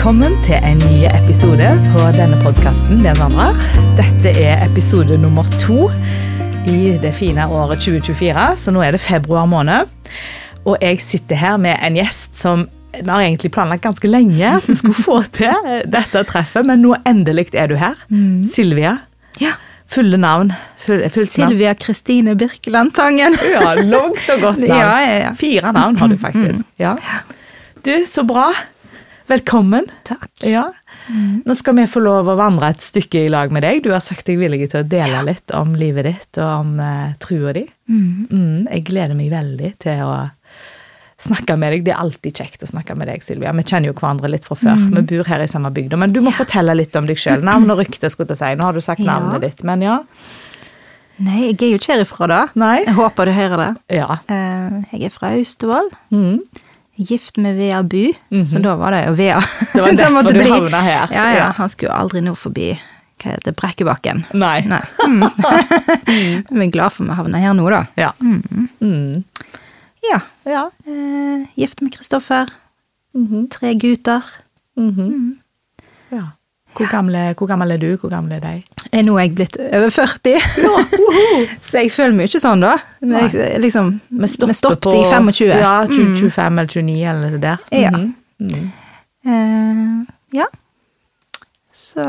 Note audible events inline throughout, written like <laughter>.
Velkommen til en ny episode på denne podkasten Den vandrer. Dette er episode nummer to i det fine året 2024, så nå er det februar måned. Og jeg sitter her med en gjest som vi har egentlig planlagt ganske lenge at vi skulle få til dette treffet, men nå endelig er du her. Silvia. Ja. Fulle navn. Full. Silvia Kristine Birkeland Tangen. Ja, langt og godt <laughs> navn. Ja, ja, ja. Fire navn har du faktisk. Ja. Du, så bra. Velkommen. Takk. Ja. Nå skal vi få lov å vandre et stykke i lag med deg. Du har sagt deg villig til å dele litt om livet ditt og om uh, trua di. Mm, jeg gleder meg veldig til å snakke med deg. Det er alltid kjekt å snakke med deg, Silvia. Vi kjenner jo hverandre litt fra før. Vi bor her i samme bygd. Men du må fortelle litt om deg sjøl. Navn og rykte, skulle jeg si. Nå har du sagt Ja. navnet ditt, men ja. Nei, jeg er jo ikke herifra, da. Nei. Jeg håper du hører det. Ja. Uh, Jeg er fra Austevoll. Mm. Gift med Vea Bu, så da var det jo Vea. Det var <laughs> derfor måtte du havna her. Ja, ja. Han skulle aldri nå forbi hva heter det, Brekkebakken. Nei. Nei. <laughs> Mm. <laughs> Men er glad for vi havna her nå, da. Ja. Mm. Ja. Ja. Eh, gift med Kristoffer. -hmm. Tre gutter. Mhm. ja. Hvor, gamle, hvor gammel er du? Hvor gammel er de? Nå er jeg blitt over 40. <laughs> Så jeg føler meg ikke sånn, da. Men jeg, liksom, Vi stopper på i 25. Ja, 20, 25 eller 29 eller noe der. Ja. Mhm. Eh, ja. Så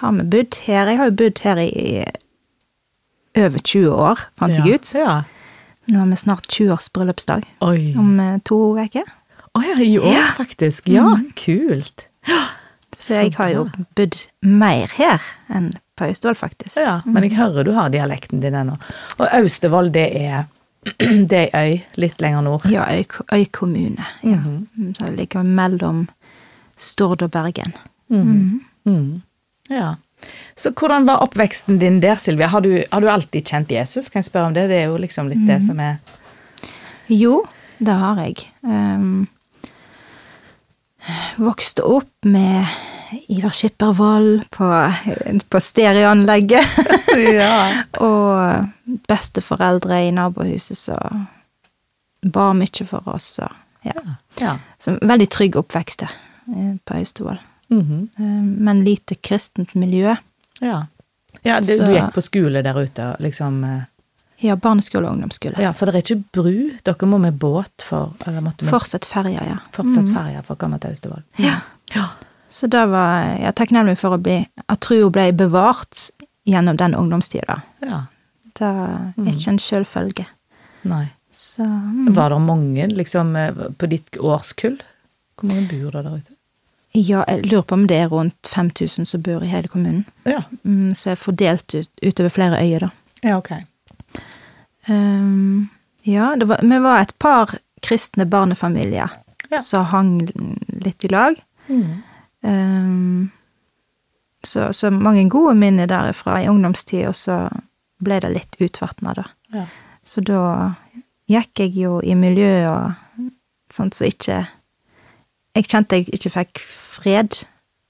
har vi bodd her. Jeg har jo bodd her i, over 20 år, fant jeg ut. Ja. Nå har vi snart 20 års bryllupsdag Oi. om eh, to uker. Å ja, i år Ja. faktisk. Ja, kult. Så jeg har jo bodd mer her enn på Austevoll, faktisk. Ja, Men jeg hører du har dialekten din ennå. Og Austevoll, det er <clears throat> det er ei øy litt lenger nord. Ja, Øy-kommune. Ja. Mhm. Mm, Så det ligger mellom Stord og Bergen. Mhm. Ja. Så hvordan var oppveksten din der, Silvia? Har du, har du alltid kjent Jesus? Kan jeg spørre om det? Det er jo liksom litt det som er Jo, det har jeg. Um, vokste opp med Ivar Skippervold på, på stereoanlegget. <laughs> Ja. og besteforeldre i nabohuset som ba mye for oss. Og, ja. ja. Så veldig trygg oppvekst der, eh, på Austevoll. Mm -hmm. men lite kristent miljø. ja. ja det, Så- du gikk på skole der ute, liksom eh, Ja, barneskole og ungdomsskole. Ja, for det er ikke bru. Dere må med båt for Eller måtte med Fortsett ferja, ja. fortsatt ferja for å komme til Austevoll. Ja. Ja. Så da var jeg takknemlig for å bli, at trua ble bevart gjennom den ungdomstida. ja. Det er ikke en selvfølge. Nei. Så mm. Var det mange liksom eh, på ditt årskull? Hvor mange bor det der ute? ja, jeg lurer på om det er rundt 5000 som bor i hele kommunen. Ja. Mm, så jeg er fordelt ut, utover flere øyer, da. Ja, ok. Um, ja, det var, vi var et par kristne barnefamilier Ja. som hang litt i lag. Mm. Um, så, så mange gode minner derifra i ungdomstid, og så ble det litt utvatna, da. Ja. Så da gikk jeg jo i miljø og sånt som ikke Jeg kjente jeg ikke fikk fred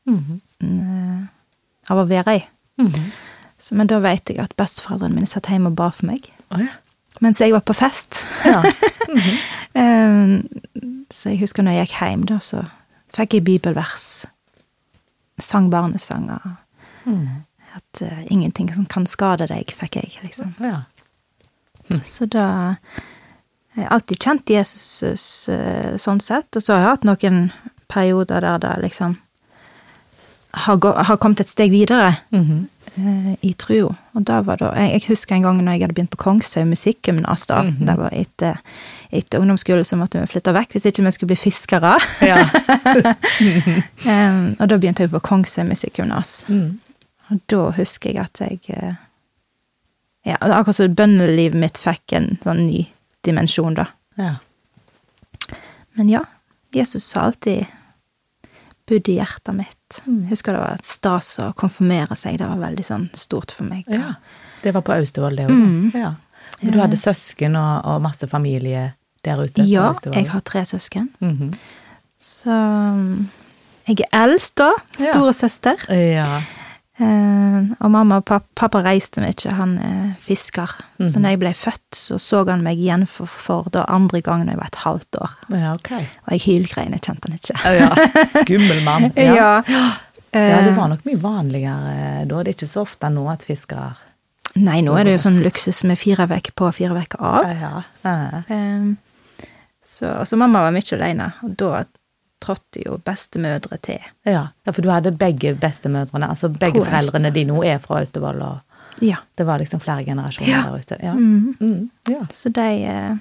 Mhm. eh, av å være i. Mhm. Så, men da vet jeg at besteforeldrene mine satt hjemme og ba for meg. Å ja. Mens jeg var på fest. Ja. Um, <laughs> så jeg husker når jeg gikk hjem, da, så fikk jeg bibelvers. Sang barnesanger. Mm. At uh, ingenting som kan skade deg, fikk jeg, liksom. ja. Så da Jeg har alltid kjent Jesus uh, sånn sett, og så har jeg hatt noen perioder der det liksom har, har kommet et steg videre Mhm. Eh, i trua. Og da var det jeg, jeg husker en gang når jeg hadde begynt på Kongshaug musikkgymnas, da. Det var etter, etter ungdomsskolen så måtte vi flytte vekk hvis ikke vi skulle bli fiskere. ja. <laughs> um, og da begynte jeg på Kongshaug musikkgymnas. Mm. Og da husker jeg at jeg eh, Ja, akkurat som bøndelivet mitt fikk en sånn ny dimensjon, da. ja. Men ja, Jesus sa alltid bodd i hjertet mitt. Mm. Husker det var stas å konfirmere seg, det var veldig sånn stort for meg. ja. Det var på Austevoll, det òg? Mm. Ja. Men du hadde søsken og, og masse familie der ute? Ja, jeg har tre søsken. Mhm. Så um, jeg er eldst, da. Storesøster. Ja. Eh, og mamma og pappa, pappa reiste mye, han er fisker. Så Mhm. når jeg ble født, så så han meg igjen for, for da andre gangen da jeg var et halvt år. Ja, ok. Og jeg hylgrein, jeg kjente han ikke. Oh, ja. <laughs> Skummel mann. Ja. Ja. ja, Eh, det var nok mye vanligere da. Det er ikke så ofte nå at fiskere Nei, nå er det jo sånn luksus med fire vekk på, fire vekk av. Ja. ja. Eh, så, så mamma var mye alene, og da trådte jo bestemødre til. Ja. ja, for du hadde begge bestemødrene. Altså begge På foreldrene dine er fra Austevoll, og Ja. det var liksom flere generasjoner Ja. der ute. Ja. Mm. Mm, ja. Så de, eh,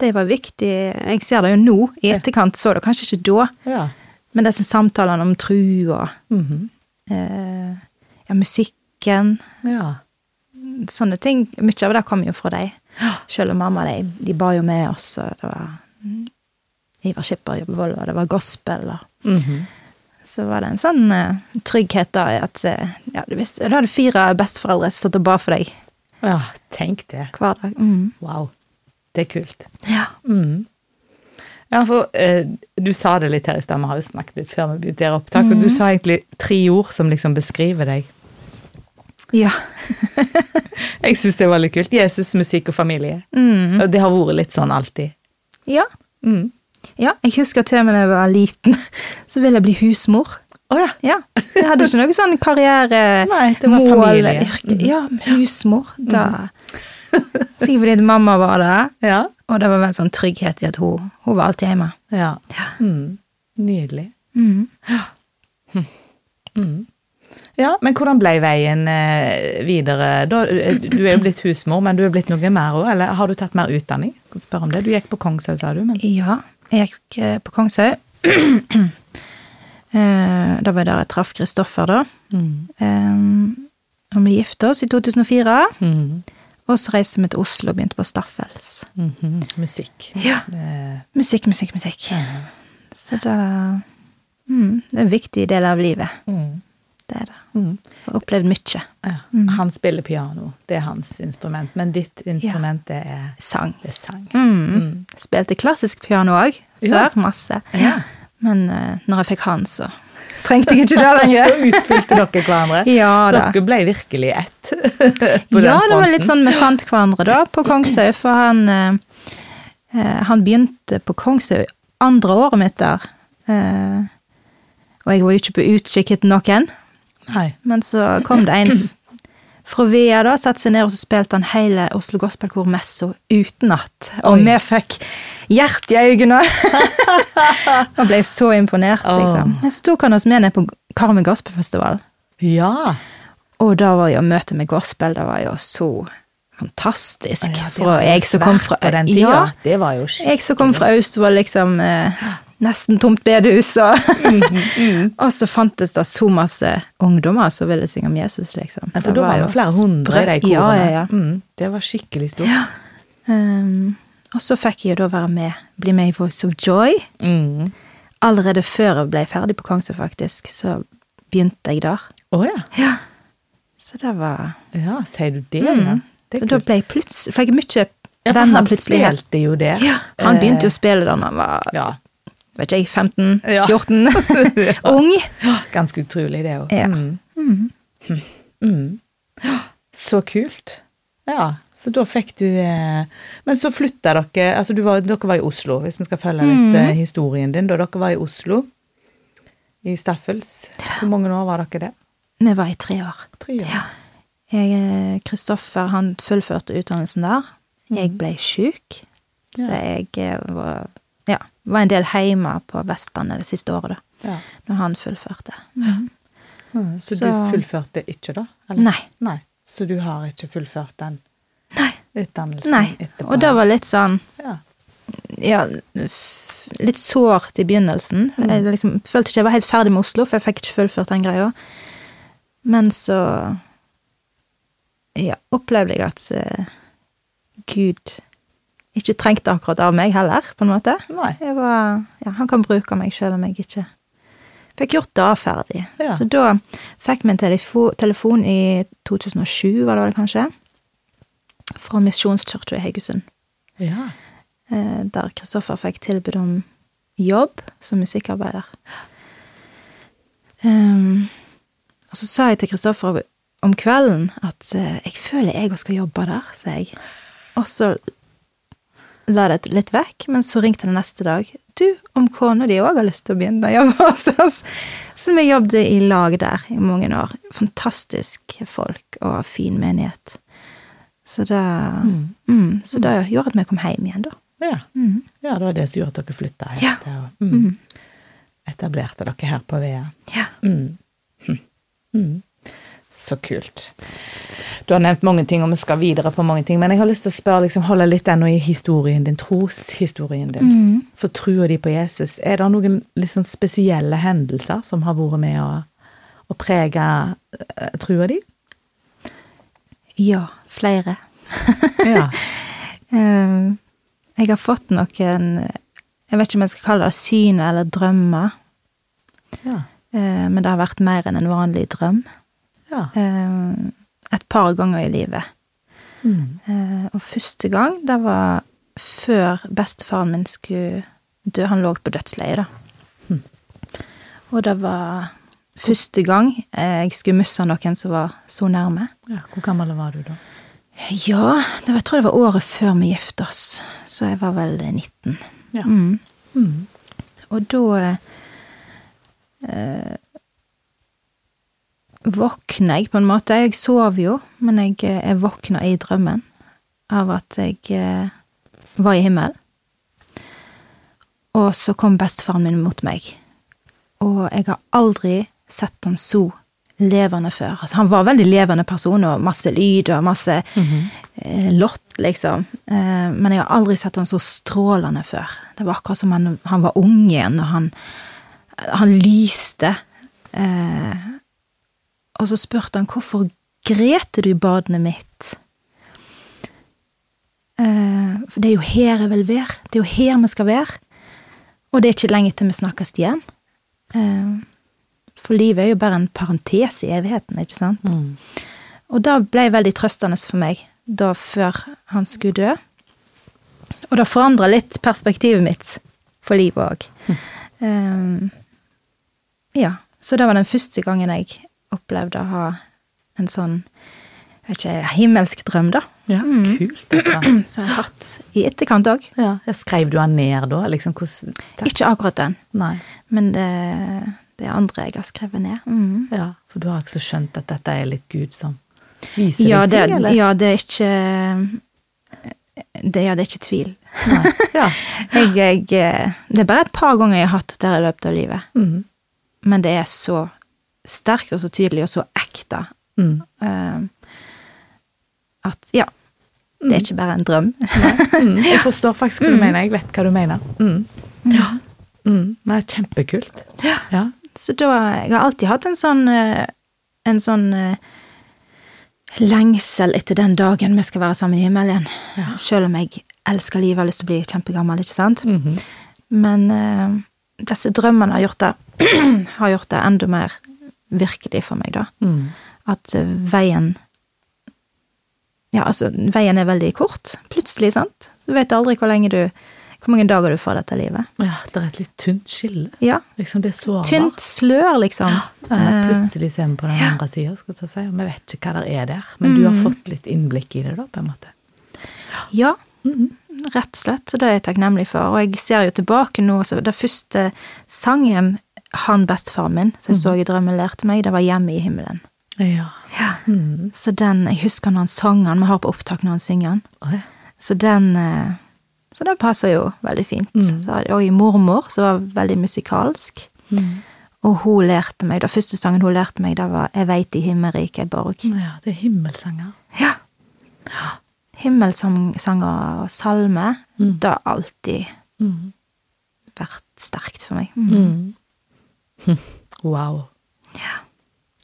de var viktig. Jeg ser det jo nå, i etterkant så det kanskje ikke da. ja. Men disse samtalene om tru og -hmm. eh, ja, musikken, ja. sånne ting, mye av det kom jo fra dem. Selv om mamma, de, de ba jo med oss, og det var mm, Ivar Skipper Volvo, og det var gospel, og Mhm. så var det en sånn uh, trygghet da, i at uh, ja, du, visste, du hadde fire besteforeldre som satt og ba for deg ja. Tenk det. hver dag. Mm. Wow. Det er kult. Ja. Mm. Ja, for eh, du sa det litt her i stad, vi har jo snakket litt før vi begynte her opptak, mm. og du sa egentlig tre ord som liksom beskriver deg. ja. <laughs> Jeg syns det var litt kult. Jesus, musikk og familie. Mm. Og det har vært litt sånn alltid. Ja. Mm. Ja, jeg husker til og med da jeg var liten, <laughs> så ville jeg bli husmor. Oh, ja. Ja, Jeg hadde ikke noe sånn karriere, <laughs> Nei, det var familie. Ja, husmor. Da Sikkert fordi mamma var det, <laughs> Ja. og det var en sånn trygghet i at hun, hun var alltid hjemme. ja. Ja. Mm. Nydelig. Mm. Mm. Ja, men hvordan ble veien eh, videre? Da, eh, du er jo blitt husmor, men du er blitt noe mer òg, eller har du tatt mer utdanning? Spør om det. Du gikk på Kongshaug, sa du, men Ja, jeg gikk eh, på Kongshaug. <clears throat> Eh, da var jeg der jeg traff Kristoffer, da. mm. Eh, Og vi gifta oss i 2004. Mm. Og så reiste vi til Oslo og begynte på Staffels. Mhm. Musikk. Ja. Det- Musikk, musikk, musikk. Så da mm, Det er en viktig del av livet. Mm. Det er det. Mm. Opplevd mye. Ja. Han spiller piano, det er hans instrument, men ditt instrument, det er, Sang. det er sang. Mm. Spilte klassisk piano òg, Ja. før. Masse. Ja. Men uh, når jeg fikk han, så trengte jeg ikke det <laughs> Da lenger. utfylte dere hverandre. <laughs> Ja da. Dere ble virkelig ett. <laughs> på Ja, den det var litt sånn vi fant hverandre da, på Kongshaug, for han eh, eh, Han begynte på Kongshaug andre året mitt der. Eh, og jeg var jo ikke på utkikk etter noen, Nei. men så kom det en fra Vea, da, satte seg ned og så spilte han hele Oslo Gospelkor-messa utenat. Og Oi. vi fikk hjerte i øynene! <laughs> og ble så imponert, liksom. Så tok han oss med ned på Karmøy Gospelfestival. Ja. Og da var jo møtet med gospel, det var jo så fantastisk. Ja, for jeg som kom fra. Ja, Det var jo skikkelig. jeg som kom fra Austevoll, liksom eh, nesten tomt bedehus, og, Mm, <laughs> og så fantes det så masse ungdommer som ville synge om Jesus, liksom. Ja, for da var jo flere hundre i de korene. Ja, ja, ja. Mm, det var skikkelig stort. Um, og så fikk jeg jo da være med, bli med i Voice of Joy. Mm. Allerede før jeg ble ferdig på Kongsø, faktisk, så begynte jeg der. Oh, ja. Ja. Så det var Ja, sier du det, ja? Det Så kult. da ble jeg plutselig Fikk jeg mye Ja, for han plutselig. spilte jo det. Ja, han begynte jo Eh, å spille da han var Ja. Vet ikke jeg, 15? Ja. 14? <laughs> <laughs> Ung. Ganske utrolig, det òg. Ja. Mm. Mm. Så kult. Ja, så da fikk du eh, Men så flytta dere Altså, du var, dere var i Oslo, hvis vi skal følge litt eh, historien din. Da dere var i Oslo, i Staffels. Hvor mange år var dere det? Vi var i tre år. Tre år. Ja. Jeg, eh, Kristoffer han fullførte utdannelsen der. Jeg ble sjuk, så jeg eh, var, var en del hjemme på Vestlandet det siste året, da. Ja. Når han fullførte. Mm, Så, Så- du fullførte ikke, da? eller? Nei. Nei. Så du har ikke fullført den Nei. utdannelsen Nei. etterpå? Og det var litt sånn ja. ja, litt sårt i begynnelsen. Mm. Jeg liksom, følte ikke jeg var helt ferdig med Oslo, for jeg fikk ikke fullført den greia. Men så ja, opplevde jeg at eh, Gud ikke trengte akkurat av meg heller, på en måte. Var, ja, han kan bruke meg selv om jeg ikke fikk gjort det ferdig. Ja. Så da fikk vi en telefo telefon i 2007, var det vel kanskje, fra Misjonskirka i Haugesund Ja. eh, der Kristoffer fikk tilbud om jobb som musikkarbeider. Um, Og så sa jeg til Kristoffer om kvelden at eh, jeg føler jeg òg skal jobbe der, sa jeg. Og så la det litt vekk, men så ringte han neste dag. Du, om kona di òg har lyst til å begynne å jobbe <laughs> hos oss. Så vi jobbet i lag der i mange år. Fantastisk folk og fin menighet. Så det, mm. så det gjorde at vi kom hjem igjen, da. Ja. Mm. ja, det var det som gjorde at dere flytta hit. Ja. og, Mm. Etablerte dere her på Vea. Ja. Mm. Så kult. Du har nevnt mange ting, og vi skal videre på mange ting, men jeg har lyst til å spørre, liksom, holde litt ennå i historien din, troshistorien din. Mm. For trua di på Jesus, er det noen liksom spesielle hendelser som har vært med å, å prege uh, trua di? Ja, flere. Ja. Um, <laughs> jeg har fått noen Jeg vet ikke om jeg skal kalle det syn eller drømmer, ja. Uh, men det har vært mer enn en vanlig drøm. Ja. Eh, et par ganger i livet. Mm. Eh, og første gang, det var før bestefaren min skulle dø. Han lå på dødsleiet, da. Og det var første gang eh, jeg skulle miste noen som var så nærme. ja. Hvor gammel var du da? Ja, det var, jeg tror det var året før vi gifta oss, så jeg var vel 19. Ja. Mm. Mm. Og da eh, våkna jeg på en måte. Jeg sov jo, men jeg, eh, jeg våkna i drømmen av at jeg eh, var i himmelen. Og så kom bestefaren min mot meg. Og jeg har aldri sett han så levende før. Altså, han var en veldig levende person, og masse lyd og masse eh, lott, liksom. Eh, men jeg har aldri sett han så strålende før. Det var akkurat som han, han var ung igjen, og han, han lyste. Eh, og så spurte han hvorfor gret du i badet mitt? Eh, for det er jo her jeg vil være. Det er jo her vi skal være. Og det er ikke lenge til vi snakkes igjen. Eh, for livet er jo bare en parentes i evigheten, ikke sant? Mm. Og det ble veldig trøstende for meg da før han skulle dø. Og det forandra litt perspektivet mitt for livet òg. Um, ja, så det var den første gangen jeg opplevde å ha en sånn jeg vet ikke, himmelsk drøm, da. Ja, kult, altså. <clears throat> Som jeg har hatt i etterkant òg. Ja. Ja, Skrev du den ned da? Liksom, hvordan Ikke akkurat den, Nei. men det, det andre jeg har skrevet ned. Mm. Ja, for du har ikke så skjønt at dette er litt Gud som viser Ja, det, ting, eller? ja, det er ikke det, Ja, det er ikke tvil. Nei. Ja. <laughs> Jeg, jeg, det er bare et par ganger jeg har hatt dette i løpet av livet. Mm. Men det er så sterkt og så tydelig og så ekte Mm. Uh, at ja. Det er ikke bare en drøm. Mm. <laughs> Jeg forstår faktisk hva du mener. Jeg vet hva du mener. Mm. Ja. Mm. Nei, kjempekult. Ja. Ja. Så da Jeg har alltid hatt en sånn eh, En sånn eh, lengsel etter den dagen vi skal være sammen i himmelen igjen. Selv om jeg elsker livet og har lyst til å bli kjempegammel, ikke sant? Mhm. Men uh, disse drømmene har gjort det <clears throat> har gjort det enda mer virkelig for meg, da. Mm. At eh, veien Ja, altså, veien er veldig kort, plutselig, sant? Du vet aldri hvor lenge du Hvor mange dager du får dette livet. ja, det er et litt tynt skille. Ja. Liksom det er sårbart. Tynt slør, liksom. Ja, Eh, plutselig ser vi på den andre sida, skal jeg si. Vi vet ikke hva det er der, men du har fått litt innblikk i det, da, på en måte. Ja, rett og slett. Og det er jeg takknemlig for. Og jeg ser jo tilbake nå, så det første sangen han bestefaren min, som jeg så i drømmen, lærte meg, det var 'Hjemme i himmelen'. Ja. Mm. Så den, jeg husker når han sang den, vi har på opptak når han synger den. Så den eh, Så det passer jo veldig fint. Mm. Så, og i mormor, som var veldig musikalsk. Mm. Og hun lærte meg, den første sangen hun lærte meg, det var 'Jeg veit i himmelriket ei borg'. ja, det er himmelsanger. Ja. Himmelsanger og salme, Mm. det har alltid Mm. vært sterkt for meg. Mm. Mm. Wow. Ja.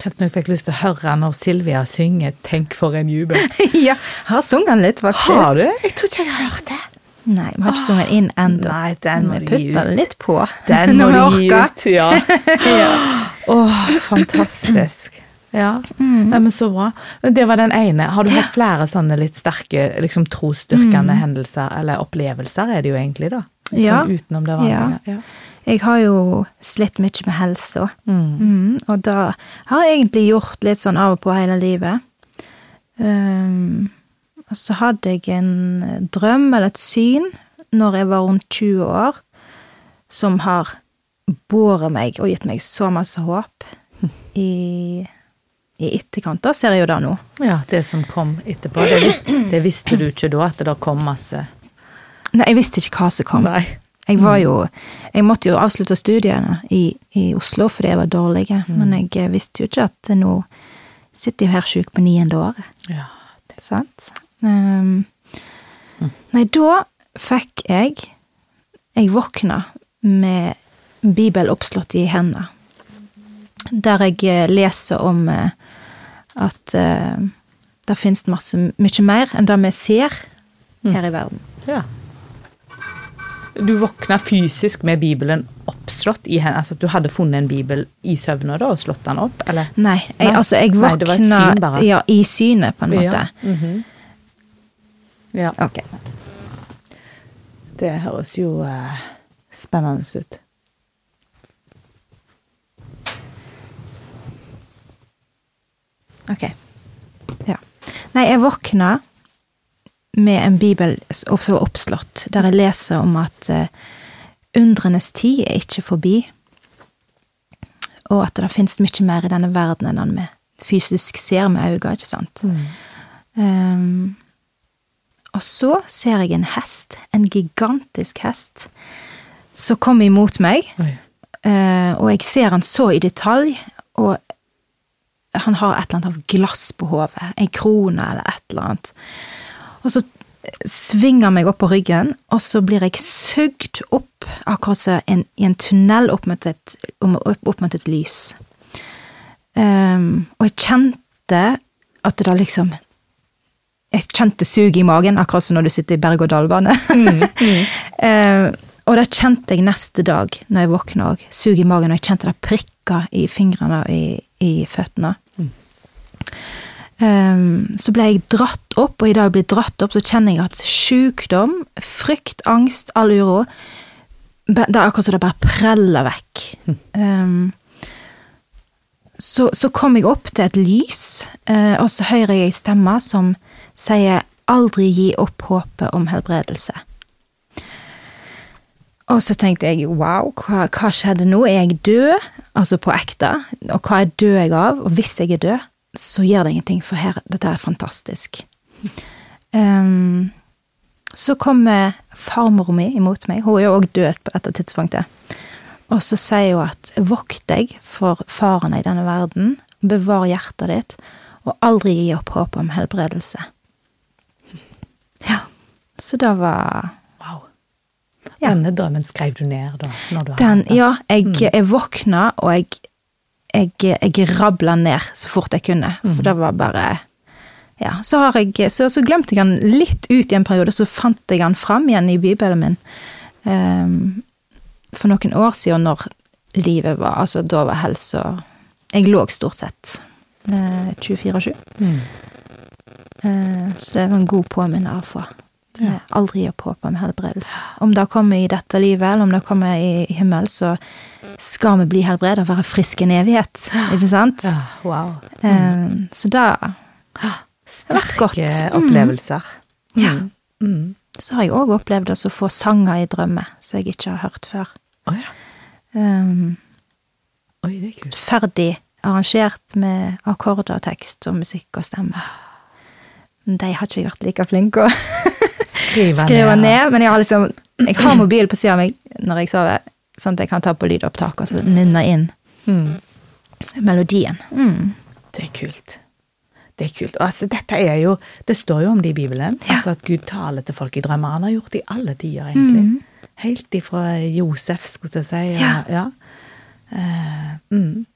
Når jeg fikk lyst til å høre når Silvia synger 'Tenk for en jubel'. <laughs> ja, har sunget den litt, faktisk. Har du? Jeg tror ikke jeg har hørt det. Nei, vi har ikke sunget den inn ennå. Vi putter den litt på. Den <laughs> når vi orker. ut. Ja. <laughs> Oh, fantastisk. Ja. Nei, men så bra. Det var den ene. Har du hatt flere sånne litt sterke, liksom trosstyrkende hendelser, eller opplevelser er det jo egentlig, da? Ja. Sånn utenom det vanlige. Ja. Jeg har jo slitt mye med helsa, Mm. mm, og da har jeg egentlig gjort litt sånn av og på hele livet. Um, og så hadde jeg en drøm eller et syn når jeg var rundt 20 år, som har båret meg og gitt meg så masse håp. <laughs> I, i etterkant, da ser jeg jo det nå. ja, det som kom etterpå. Det visste, det visste du ikke da, at det da kom masse Nei, jeg visste ikke hva som kom. Nei. Jeg var jo Jeg måtte jo avslutte studiene i, i Oslo fordi jeg var dårlig, men jeg eh, visste jo ikke at nå sitter jeg her sjuk på niende året. Ja. det. Sant? Ehm, Nei, da fikk jeg Jeg våkna med Bibel oppslått i hendene. Der jeg eh, leser om eh, at uh, det finnes masse mye mer enn det vi ser her i verden. ja. Du våkna fysisk med Bibelen oppslått i henne? Altså at du hadde funnet en bibel i søvne da og slått den opp, eller? Nei, jeg, Nei. altså jeg Nei, våkna syn ja, i synet, på en måte. Ja. mhm. ja. Ok. Det høres jo uh, spennende ut. Ok. Ja. Nei, jeg våkna med en bibel også oppslått, der jeg leser om at eh, undrenes tid er ikke forbi, og at det finnes mye mer i denne verden enn den vi fysisk ser med øynene, ikke sant? Um, og så ser jeg en hest, en gigantisk hest, som kommer imot meg, eh, og jeg ser han så i detalj, og han har et eller annet av glass på hodet, en krone eller et eller annet. Og så svinger meg opp på ryggen, og så blir jeg sugd opp, akkurat som i en tunnel opp mot et, opp, mot et lys. Um, og jeg kjente at det da liksom Jeg kjente suget i magen, akkurat som når du sitter i berg-og-dal-bane. <laughs> Ehm, og det kjente jeg neste dag når jeg våkna òg. Sug i magen, og jeg kjente det prikka i fingrene og i, i føttene. Ehm, så ble jeg dratt opp, og i dag jeg blir dratt opp, så kjenner jeg at sykdom, frykt, angst, all uro Det er akkurat som det bare preller vekk. Ehm, så, så kom jeg opp til et lys, eh, og så hører jeg ei stemme som sier 'aldri gi opp håpet om helbredelse'. Og så tenkte jeg wow, hva, hva skjedde nå? Er jeg død? Altså på ekte? Og hva er død jeg av? Og hvis jeg er død, så gjør det ingenting, for her, dette er fantastisk. Um, så kommer farmor mi imot meg. Hun er jo òg død på dette tidspunktet. Og så sier hun at vokt deg for farene i denne verden, bevar hjertet ditt, og aldri gi opp håpet om helbredelse. Ja. Så det var Wow. Ja. Denne drømmen skrev du ned da? Når du Den, hadde ja, jeg, jeg våkna, og jeg, jeg, jeg rabla ned så fort jeg kunne. For det var bare Ja. Så, har jeg, så, så glemte jeg han litt ut i en periode, så fant jeg han fram igjen i bibelen min. Um, for noen år siden, når livet var Altså, da var helsa Jeg lå stort sett uh, 24-7. Mm. Uh, Så det er en sånn god påminner å få. Ja. Eh, Aldri gi opp håpet om helbredelse. Om det kommer i dette livet, eller om det kommer i himmel, så skal vi bli helbredet og være friske en evighet. Ikke sant? Ja, wow. Mm. Så da Sterke godt. Mm. opplevelser. Ja. Mm. Så har jeg òg opplevd å få sanger i drømmer som jeg ikke har hørt før. Oh, ja. um, Oi, det er kult. Ferdig arrangert med akkorder, tekst og musikk og stemme. Men De har ikke jeg vært like flink å <laughs> Skrive skrive ned, men jeg har liksom Jeg har mobil på sida av meg når jeg sover, sånn at jeg kan ta på lydopptak og så nynne inn Mm. melodien. Mm. Det er kult. Det er kult. Og altså, dette er jo Det står jo om det i Bibelen. Ja. Altså at Gud taler til folk i drømmer. Han har gjort det i alle tider, egentlig. Helt ifra Josef, skulle jeg si. Ja. ja. Uh, mm.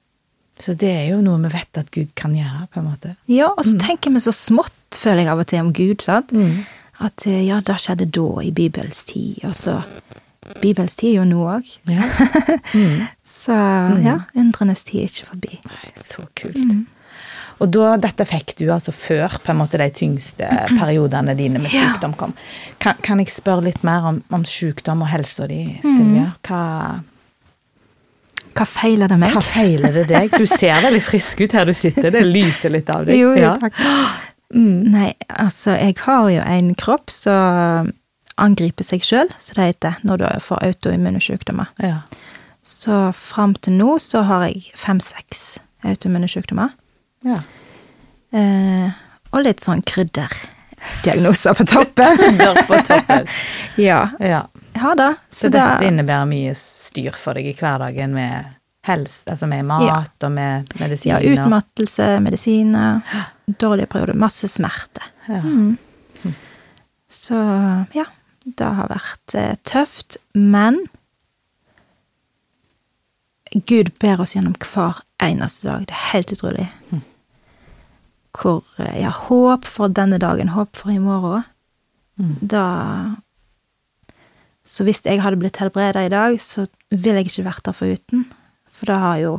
Så det er jo noe vi vet at Gud kan gjøre, på en måte. Ja, og så tenker vi så smått, føler jeg av og til, om Gud. sant? At eh, ja, det skjedde da, i Bibels tid, og så Bibels tid er jo nå òg. Ja. <laughs> Så ja, undrenes tid er ikke forbi. Nei, så kult. Og da, dette fikk du altså før på en måte de tyngste <clears throat> periodene dine med Ja. sykdom kom. Kan, kan jeg spørre litt mer om, om sykdom og helsa di, Mm. Silje? Hva, Hva feiler det meg? hva feiler det deg? Du ser veldig frisk ut her du sitter, det lyser litt av deg. <laughs> Jo, jo, Ja. <gasps> takk. Nei, altså, jeg har jo en kropp som angriper seg sjøl, som det heter, når du får autoimmune sykdommer. Ja. Så fram til nå så har jeg fem-seks autoimmune sykdommer. ja. Eh, og litt sånn krydderdiagnoser på toppen. <laughs> Krydder på toppen. <laughs> ja, Ja. Ja da. Så, Så dette innebærer mye styr for deg i hverdagen med helse, altså med mat Ja. og med medisiner? ja, utmattelse, medisiner, <gasps> dårlige perioder, masse smerte. Ja. Så ja, det har vært eh, tøft, men Gud ber oss gjennom hver eneste dag. Det er helt utrolig. Hvor eh, jeg har håp for denne dagen, håp for i morgen. Da Så hvis jeg hadde blitt helbreda i dag, så ville jeg ikke vært der foruten. For det har jo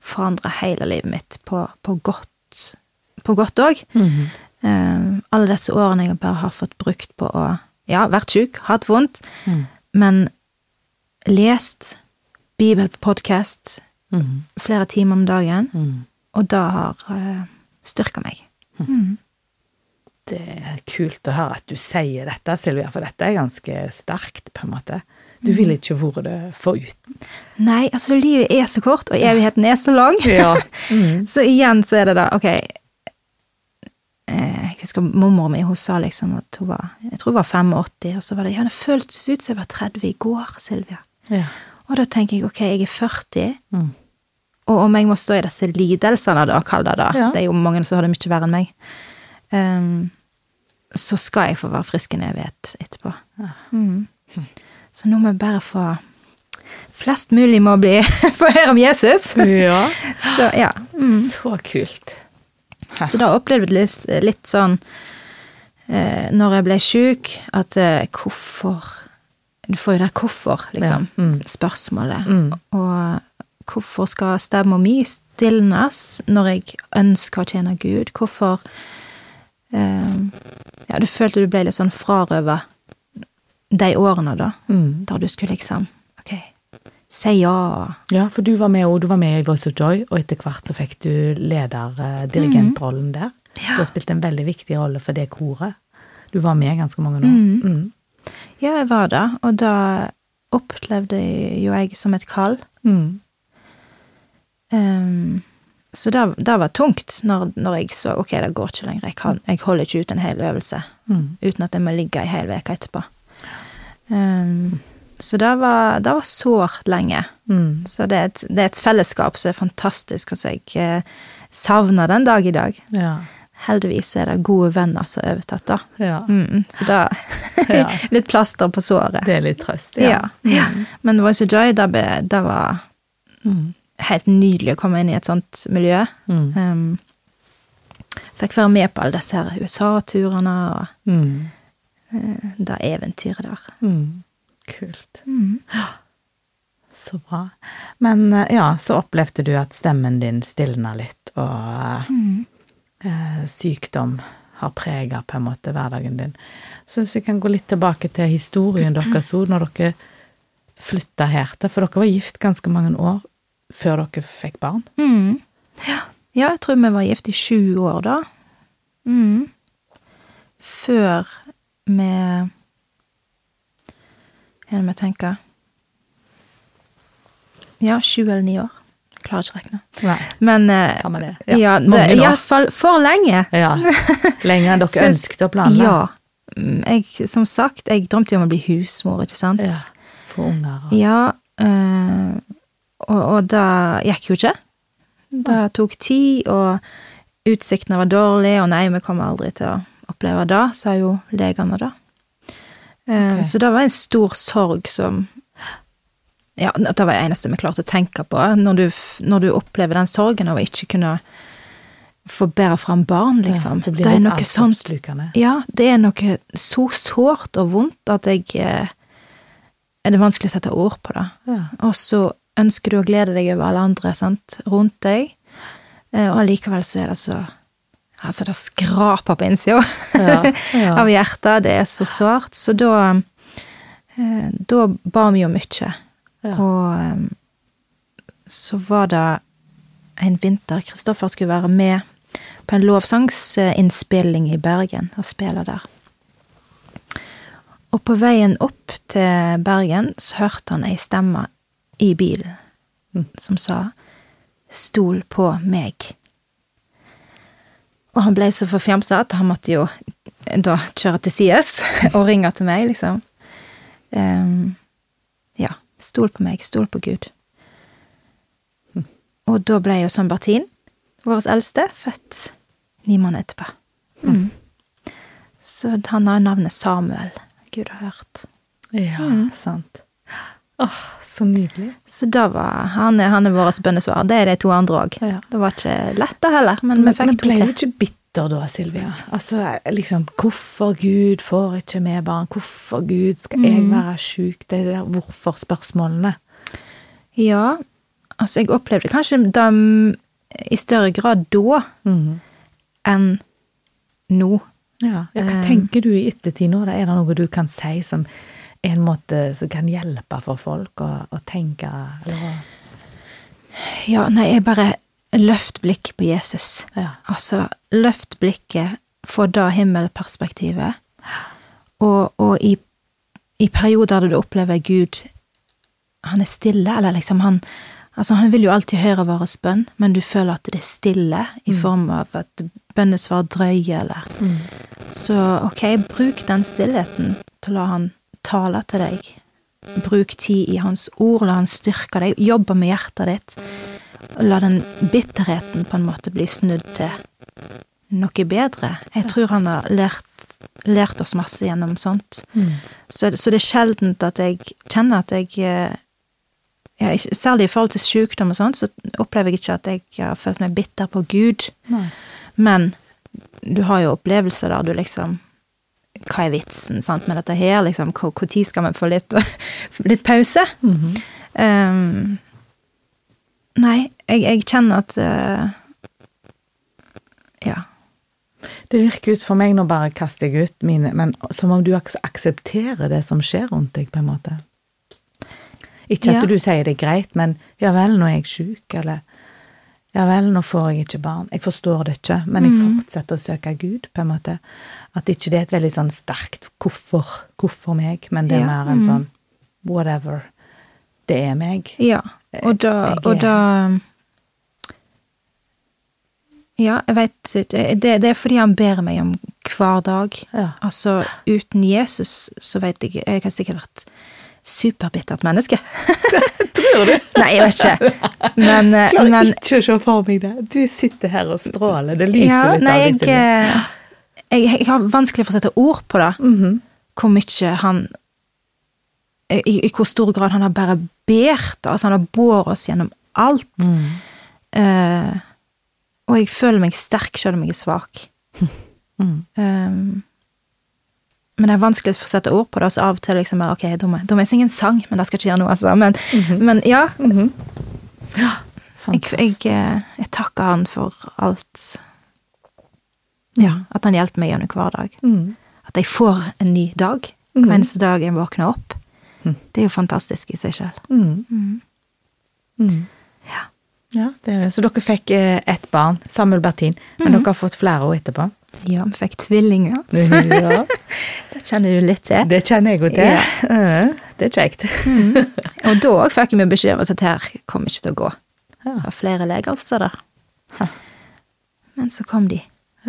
forandra hele livet mitt på, på godt på godt òg. Mhm. uh, alle disse årene jeg bare har fått brukt på å ja, vært sjuk, hatt vondt, Mm. men lest Bibel på podkast Mhm. flere timer om dagen, Mhm. og det har uh, styrka meg. Det er kult å høre at du sier dette, Silvia, for dette er ganske sterkt, på en måte. Du ville ikke vært det foruten. Nei, altså, livet er så kort, og evigheten er så lang. Ja. <laughs> Mm. så igjen så er det da, ok eh, Jeg husker mormor mi, hun sa liksom at hun var Jeg tror hun var 85, og så var det Ja, det føltes ut som jeg var 30 i går, Silvia. Ja. Og da tenker jeg ok, jeg er 40, Mm. og om jeg må stå i disse lidelsene, da, kall det det, Ja. det er jo mange som har det mye verre enn meg, um, så skal jeg få være frisk en evighet etterpå. Mm. Så nå må jeg bare få Flest mulig må bli <laughs> få høre om Jesus. ja. Så ja. Mm. Så kult. Så da opplevde jeg litt, litt sånn eh, når jeg ble sjuk, at eh, hvorfor Du får jo det 'hvorfor', liksom. Ja, mm. Spørsmålet. Mm. Og hvorfor skal stemma mi stilnes når jeg ønsker å tjene Gud? Hvorfor eh, Ja, du følte du ble litt sånn frarøva de årene, da. Mm. Der du skulle liksom Ok, si ja. Ja, for du var med, òg. du var med i Voice of Joy, og etter hvert så fikk du lederdirigentrollen mm. der. Ja. Du har spilt en veldig viktig rolle for det koret. Du var med ganske mange år. Mm. Ja, jeg var det, og da opplevde jo jeg som et kall. Mm. Ehm, så det, det var tungt når, når jeg så ok, det går ikke lenger. Jeg, kan, jeg holder ikke ut en hel øvelse Mm. uten at jeg må ligge ei hel uke etterpå. Ehm, så det var, det var sårt lenge. Mm. Så det er, et, det er et fellesskap som er fantastisk, og som jeg eh, savner den dag i dag. Ja. Heldigvis er det gode venner som har overtatt, da. ja. Mm, så da <laughs> Litt plaster på såret. Det er litt trøst. Ja. Ja. Men Voice of Joy, det, det var Mm. helt nydelig å komme inn i et sånt miljø. Mm. Um, fikk være med på alle disse USA-turene og Mm. eh, det eventyret der. Mm. Kult. <gasps> Så bra. Men eh, ja, så opplevde du at stemmen din stilna litt, og eh, sykdom har prega på en måte hverdagen din. Så hvis jeg kan gå litt tilbake til historien deres òg, når dere flytta her til, for dere var gift ganske mange år før dere fikk barn. Mm. Ja. ja, jeg tror vi var gift i sju år da. Mm. Før vi Er å tenke Ja, sju eller ni år. Jeg klarer ikke å regne. Nei. Men eh, Samme det. Ja, Ja, det, mange år. iallfall for lenge. Ja. Lenger enn dere <laughs> Så- ønsket å planlegge. Ja. Mm, Jeg, som sagt, jeg drømte jo om å bli husmor, ikke sant? Ja. For unger og Ja, eh, og, og det gikk jo ikke. Det tok tid, og utsiktene var dårlige, og nei, vi kommer aldri til å oppleve det, sa jo legene da. Eh, Ok. Så det var en stor sorg som Ja, det var det eneste vi klarte å tenke på. Når du, når du opplever den sorgen av å ikke kunne få bære fram barn, liksom. Ja, det blir det er noe sånt ja, det er noe så sårt og vondt at jeg eh, Er det vanskelig å sette ord på det. Ja. Og så ønsker du å glede deg over alle andre sant, rundt deg, Eh, Og allikevel så er det så Altså, det skraper på innsida <laughs> Ja, ja. av hjertet. Det er så sårt. Så da eh, Da ba vi jo mye. Ja. Og eh, så var det en vinter Kristoffer skulle være med på en lovsangsinnspilling i Bergen og spille der. Og på veien opp til Bergen så hørte han ei stemme i bilen som sa 'Stol på meg'. Og han ble så forfjamsa at han måtte jo da kjøre til sides <laughs> og ringe til meg, liksom. Um, ja. Stol på meg, stol på Gud. Og da ble jo San Bertin, vår eldste, født ni måneder etterpå. Mm. Så han har navnet Samuel. Gud har hørt. Ja, sant. Åh, så nydelig. Så da var han, han er vårt bønnesvar. Det er de to andre òg. Ja. Det var ikke lett, da heller, men vi fikk men ble du ikke bitter da, Silvia? Altså, liksom, hvorfor Gud får ikke vi barn? Hvorfor Gud skal jeg være sjuk? Det er det der hvorfor-spørsmålene. Ja, altså jeg opplevde kanskje dem i større grad da enn nå. Ja. ja, hva Eh. tenker du i ettertid nå? Da? Er det noe du kan si som en måte som kan hjelpe for folk å, å tenke eller Ja, nei, jeg bare løft blikk på Jesus. Ja. Altså, løft blikket, få da himmelperspektivet. Og, og i, i perioder der du opplever Gud Han er stille, eller liksom han Altså, han vil jo alltid høre vår bønn, men du føler at det er stille i form av at bønnesvar drøyer, eller Så ok, bruk den stillheten til å la han tale til deg. Bruk tid i hans ord, la han styrke deg, jobbe med hjertet ditt. La den bitterheten på en måte bli snudd til noe bedre. Jeg tror han har lært, lært oss masse gjennom sånt. Så, så det er sjeldent at jeg kjenner at jeg eh, ja, Særlig i forhold til sykdom og sånt, så opplever jeg ikke at jeg har følt meg bitter på Gud. Nei. Men du har jo opplevelser der du liksom Hva er vitsen sant, med dette her? liksom, Når skal vi få litt, <laughs> litt pause? um, nei, jeg, jeg kjenner at uh, Ja. Det virker ut for meg, nå bare kaster jeg ut mine, men som om du aks- aksepterer det som skjer rundt deg, på en måte. Ikke at Ja. du sier det er greit, men ja vel, nå er jeg sjuk, eller ja vel, nå får jeg ikke barn. Jeg forstår det ikke, men jeg fortsetter å søke Gud, på en måte. At ikke det er et veldig sånn sterkt hvorfor, hvorfor meg, men det er Ja, mer en sånn whatever. Det er meg. Ja, og da, og da Ja, jeg veit. Det, det er fordi han ber meg om hver dag. Ja. Altså, uten Jesus så veit jeg Jeg har sikkert vært superbittert menneske. <laughs> Tror du? Nei, jeg vet ikke. Men, eh, Klarer men ikke å se for meg det. Du sitter her og stråler, det lyser ja, litt nei, av deg, eh, jeg, jeg har vanskelig for å sette ord på det. Mhm. Hvor mye han i, I hvor stor grad han har bare båret Altså, han har båret oss gjennom alt. Mm. Uh, og jeg føler meg sterk selv om jeg er svak. <laughs> Mm. Um, men det er vanskelig å sette ord på det, så av og til liksom bare, ok, da må, jeg- da må jeg synge en sang, men det skal ikke gjøre noe, altså. Men, men ja, -hmm. ja jeg, jeg, jeg takker han for alt. Ja, at han hjelper meg gjennom hver dag. Mm. At jeg får en ny dag hver eneste dag jeg våkner opp. Det er jo fantastisk i seg selv. Mm. Mm. Ja. Ja, det det. Så dere fikk eh, ett barn, Samuel Bertin, men dere har fått flere år etterpå? ja, vi fikk tvillinger. <laughs> Ja, <laughs> Det kjenner du litt til. det kjenner jeg jo til. Ja. <laughs> Det er kjekt. Og da òg fikk vi beskjed om at dette her kommer ikke til å gå. Det var flere leger som sa det. Men så kom de.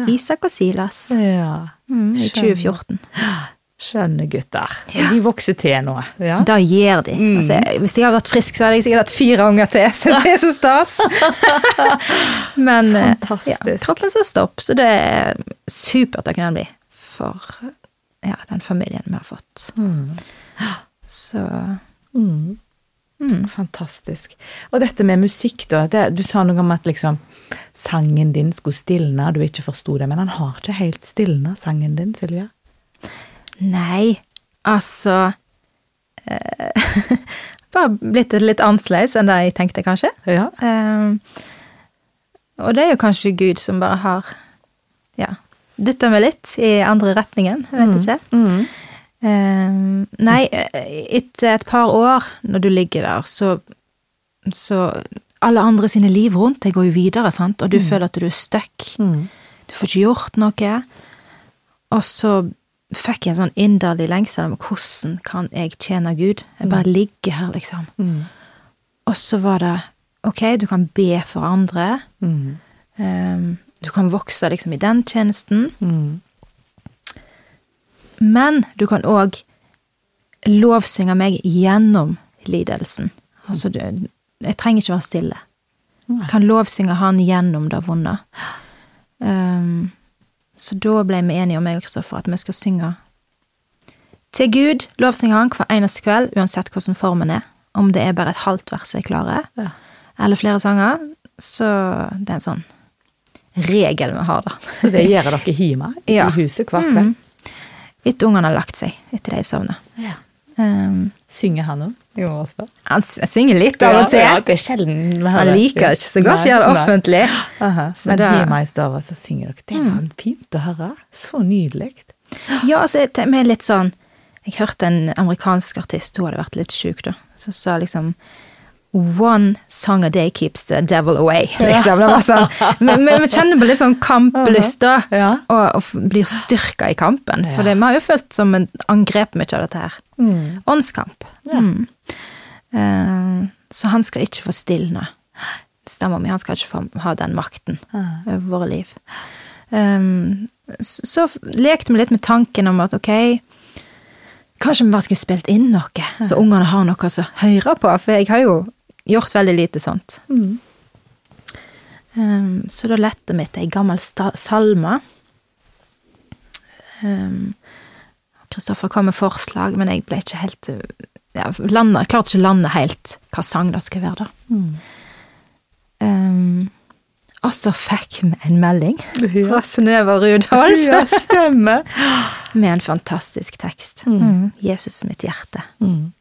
Isak og Silas Ja. mm, i 2014. Skjønne gutter. Ja. De vokser til nå. Ja. Da gjør de. Mm. Altså, hvis jeg hadde vært frisk, så hadde jeg sikkert hatt fire unger til. Så det er så stas. <laughs> Men eh, ja, kroppen sa stopp, så det er supertakknemlig for ja, den familien vi har fått. Mm. Så Mm. Mm. Fantastisk. Og dette med musikk, da. Det, du sa noe om at liksom sangen din skulle stilne, du ikke forsto det. Men han har ikke helt stilna, sangen din, Silvia. Nei, altså eh, <laughs> Bare blitt litt annerledes enn det jeg tenkte, kanskje. Ja. Eh, Og det er jo kanskje Gud som bare har ja, dytta meg litt i andre retningen. Jeg vet ikke. Mm. Ehm, nei, etter et par år, når du ligger der, så, så Alle andre sine liv rundt deg går jo videre, sant, og du føler at du er stuck. Mm. Du får ikke gjort noe. Og så fikk jeg en sånn inderlig lengsel om hvordan kan jeg tjene Gud? Jeg bare ligger her, liksom. Mm. Og så var det ok, du kan be for andre. Mm. ehm, du kan vokse liksom i den tjenesten. Mm. Men du kan òg lovsynge meg gjennom lidelsen. Altså, du, jeg trenger ikke være stille. Jeg kan lovsynge han gjennom det vonde. Um, så da ble vi enige om meg og Kristoffer at vi skal synge til Gud, lovsynge han hver eneste kveld, uansett hvordan formen er. Om det er bare et halvt vers jeg klarer, Ja. eller flere sanger. Så det er en sånn regel vi har, da. Så det gjør dere hjemme Ja. i huset hver kveld? Mm. Etter ungene har lagt seg, etter de sovner. Ja. Um, Synger han òg? Han synger litt av og til. Ja, det er sjelden Han liker ikke så godt å gjøre det offentlig. <gasps> Aha. Så Men da- hjemme i stua så synger dere. Det var fint å høre. Så nydelig. <gasps> Ja, altså, vi er litt sånn Jeg hørte en amerikansk artist, hun hadde vært litt sjuk, da, som sa liksom One song a day keeps the devil away. Liksom. Ja. sånn, vi, vi, vi kjenner på litt sånn kamplyst, da, Ja. og, og blir styrka i kampen. For det, vi har jo følt som en angrep mye av dette her. Mm. Åndskamp. Mm. Uh, så han skal ikke få stilne. Stemmer mi, han skal ikke få ha den makten Ah. over våre liv. Um, så, så lekte vi litt med tanken om at ok, kanskje vi bare skulle spilt inn noe, så ungene har noe å høre på, for jeg har jo gjort veldig lite sånt. Mm. Um, så da lette vi til ei gammel salme. Um, Kristoffer kom med forslag, men jeg ble ikke helt ja, landa, Klarte ikke å lande helt hva sang det skulle være, da. Um, og så fikk vi en melding fra Synnøve Rudolf Ja, stemmer. med en fantastisk tekst. Mm. 'Jesus mitt hjerte'. Mm.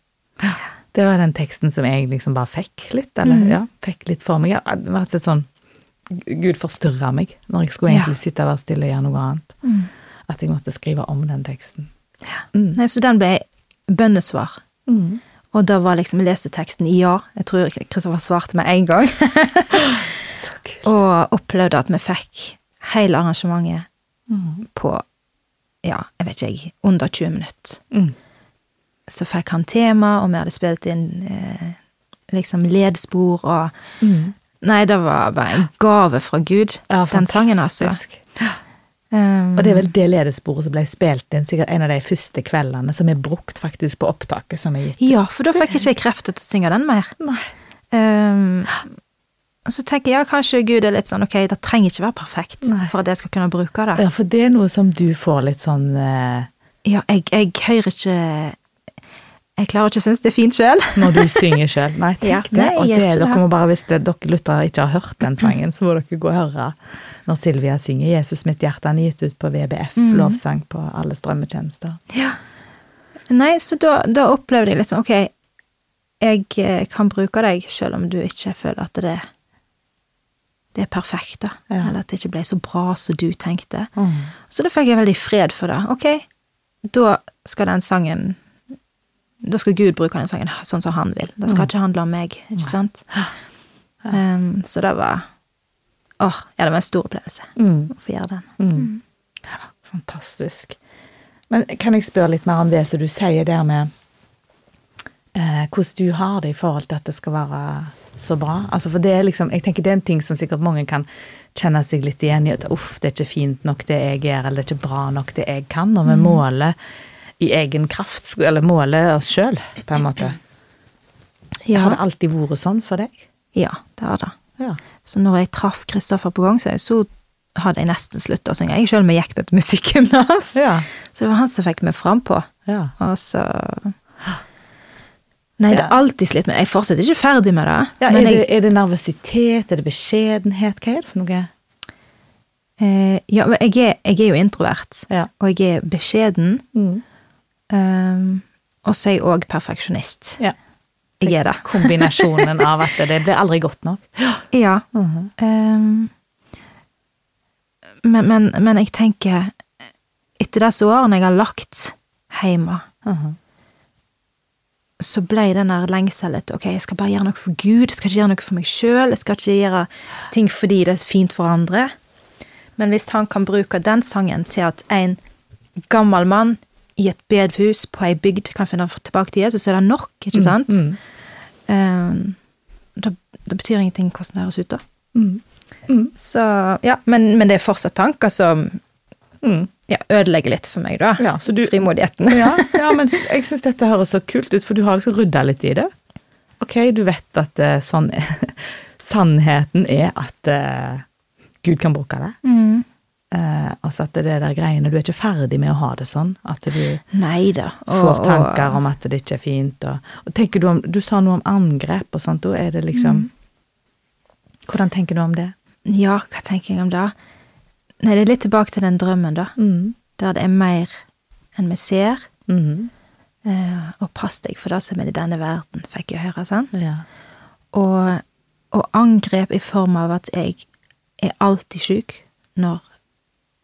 Det var den teksten som jeg liksom bare fikk litt, eller Mm. ja, fikk litt for meg. Det var et sånn Gud forstyrra meg når jeg skulle Ja. egentlig sitte og være stille og gjøre noe annet. Mm. At jeg måtte skrive om den teksten. Mm. Nei, så den ble bønnesvar. Mm. Og da var liksom, jeg leste teksten i ja. Jeg tror Kristoffer svarte med en gang. <laughs> Så kult. og opplevde at vi fikk hele arrangementet Mm. på, ja, jeg vet ikke jeg, under 20 minutter. Så fikk han tema, og vi hadde spilt inn eh, liksom ledspor og Mm. Nei, det var bare en gave fra Gud, Ja, den sangen, altså. Um, Og det er vel det ledesporet som ble spilt inn sikkert en av de første kveldene som er brukt faktisk på opptaket som er gitt. Ja, for da fikk jeg ikke krefter til å synge den mer. Nei. Um, og så tenker jeg ja, kanskje Gud er litt sånn ok, det trenger ikke være perfekt Nei. for at jeg skal kunne bruke det. Ja, for det er noe som du får litt sånn uh... Ja, jeg, jeg hører ikke Jeg klarer ikke å synes det er fint sjøl. <laughs> når du synger sjøl. Nei, tenk Ja, det. Og det, dere må bare, hvis det, dere lyttere ikke har hørt den sangen, så må dere gå og høre når Silvia synger 'Jesus mitt hjerte'. Han er gitt ut på VBF, Mm. lovsang på alle strømmetjenester. Ja. Nei, så da, da opplevde jeg litt sånn ok, jeg eh, kan bruke deg sjøl om du ikke føler at det, det er perfekt, da. Ja. Eller at det ikke ble så bra som du tenkte. Mm. Så da fikk jeg veldig fred for det. Ok, da skal den sangen Da skal Gud bruke den sangen sånn som han vil. Det skal ikke handle om meg, ikke sant? Um, så det var Åh, ja, det var en stor opplevelse Mm. å få gjøre den. Mm. Ja, fantastisk. Men kan jeg spørre litt mer om det som du sier der med eh, hvordan du har det i forhold til at det skal være så bra? Altså for det er liksom, jeg tenker det er en ting som sikkert mange kan kjenne seg litt igjen i. At uff, det er ikke fint nok det jeg gjør, eller det er ikke bra nok det jeg kan. Når vi måler i egen kraft, eller måle oss sjøl, på en måte. Ja, Har det alltid vært sånn for deg? ja det har det. Ja. Så når jeg traff Kristoffer på gang, så, hadde jeg nesten slutta å synge. Jeg sjøl gikk på et musikkgymnas. Ja. Så det var han som fikk meg frampå. ja. Og så Nei, det er alltid slitt, men jeg er fortsatt ikke ferdig med det. ja er, jeg, det, er det nervøsitet? Er det beskjedenhet? Hva er det for noe? eh, ja, men jeg, er, jeg er jo introvert, Ja. og jeg er beskjeden. Mm. Um, og så er jeg òg perfeksjonist. Ja. Jeg er det. <laughs> Kombinasjonen av at det blir aldri godt nok. Ja. Mhm. Um, Men, men, men jeg tenker, etter disse årene jeg har lagt hjemme, Mhm. så ble den der lengselen etter ok, jeg skal bare gjøre noe for Gud, jeg skal ikke gjøre noe for meg sjøl, jeg skal ikke gjøre ting fordi det er fint for andre. Men hvis han kan bruke den sangen til at en gammel mann i et bedehus på ei bygd kan finne tilbake til Jesus, så er det nok, ikke sant? Mm. Eh, da, det betyr ingenting hvordan det høres ut, da. Mm. Mm. Så, ja, men, men det er fortsatt tanker som Mm. ja, ødelegger litt for meg, da. Ja, så du, Frimodigheten. ja, ja, men jeg syns dette høres så kult ut, for du har liksom rydda litt i det. Ok, du vet at uh, sånn <laughs> Sannheten er at uh, Gud kan bruke det. Mm. Eh, altså at det er der greiene Du er ikke ferdig med å ha det sånn. At du Neida, får tanker om at det ikke er fint. Og, og tenker du om Du sa noe om angrep og sånt. Da er det liksom Hvordan tenker du om det? Ja, hva tenker jeg om det? Nei, det er litt tilbake til den drømmen, da. Mm. Der det er mer enn vi ser. Mm. Eh, og pass deg for det som er i denne verden, fikk jeg høre. sant? Ja. Og, og angrep i form av at jeg er alltid sjuk når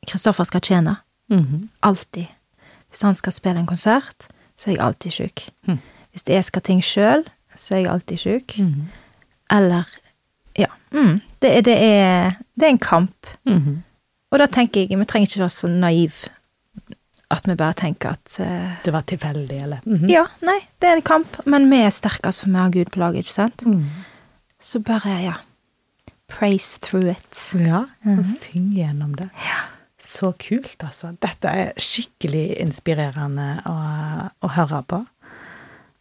Kristoffer skal tjene. Mhm. Alltid. Hvis han skal spille en konsert, så er jeg alltid sjuk. Mm. Hvis jeg skal ting sjøl, så er jeg alltid sjuk. Mhm. Eller Ja. Mm, det, er, det, er, det er en kamp. -hmm. Og da tenker jeg, vi trenger ikke være så naiv at vi bare tenker at uh, Det var tilfeldig, eller? Mhm. Ja, nei, det er en kamp, men vi er sterkest for vi har Gud på laget, ikke sant? Mhm. Så bare, ja Praise through it. Ja, og syng gjennom det. Så kult, altså. Dette er skikkelig inspirerende å, å høre på.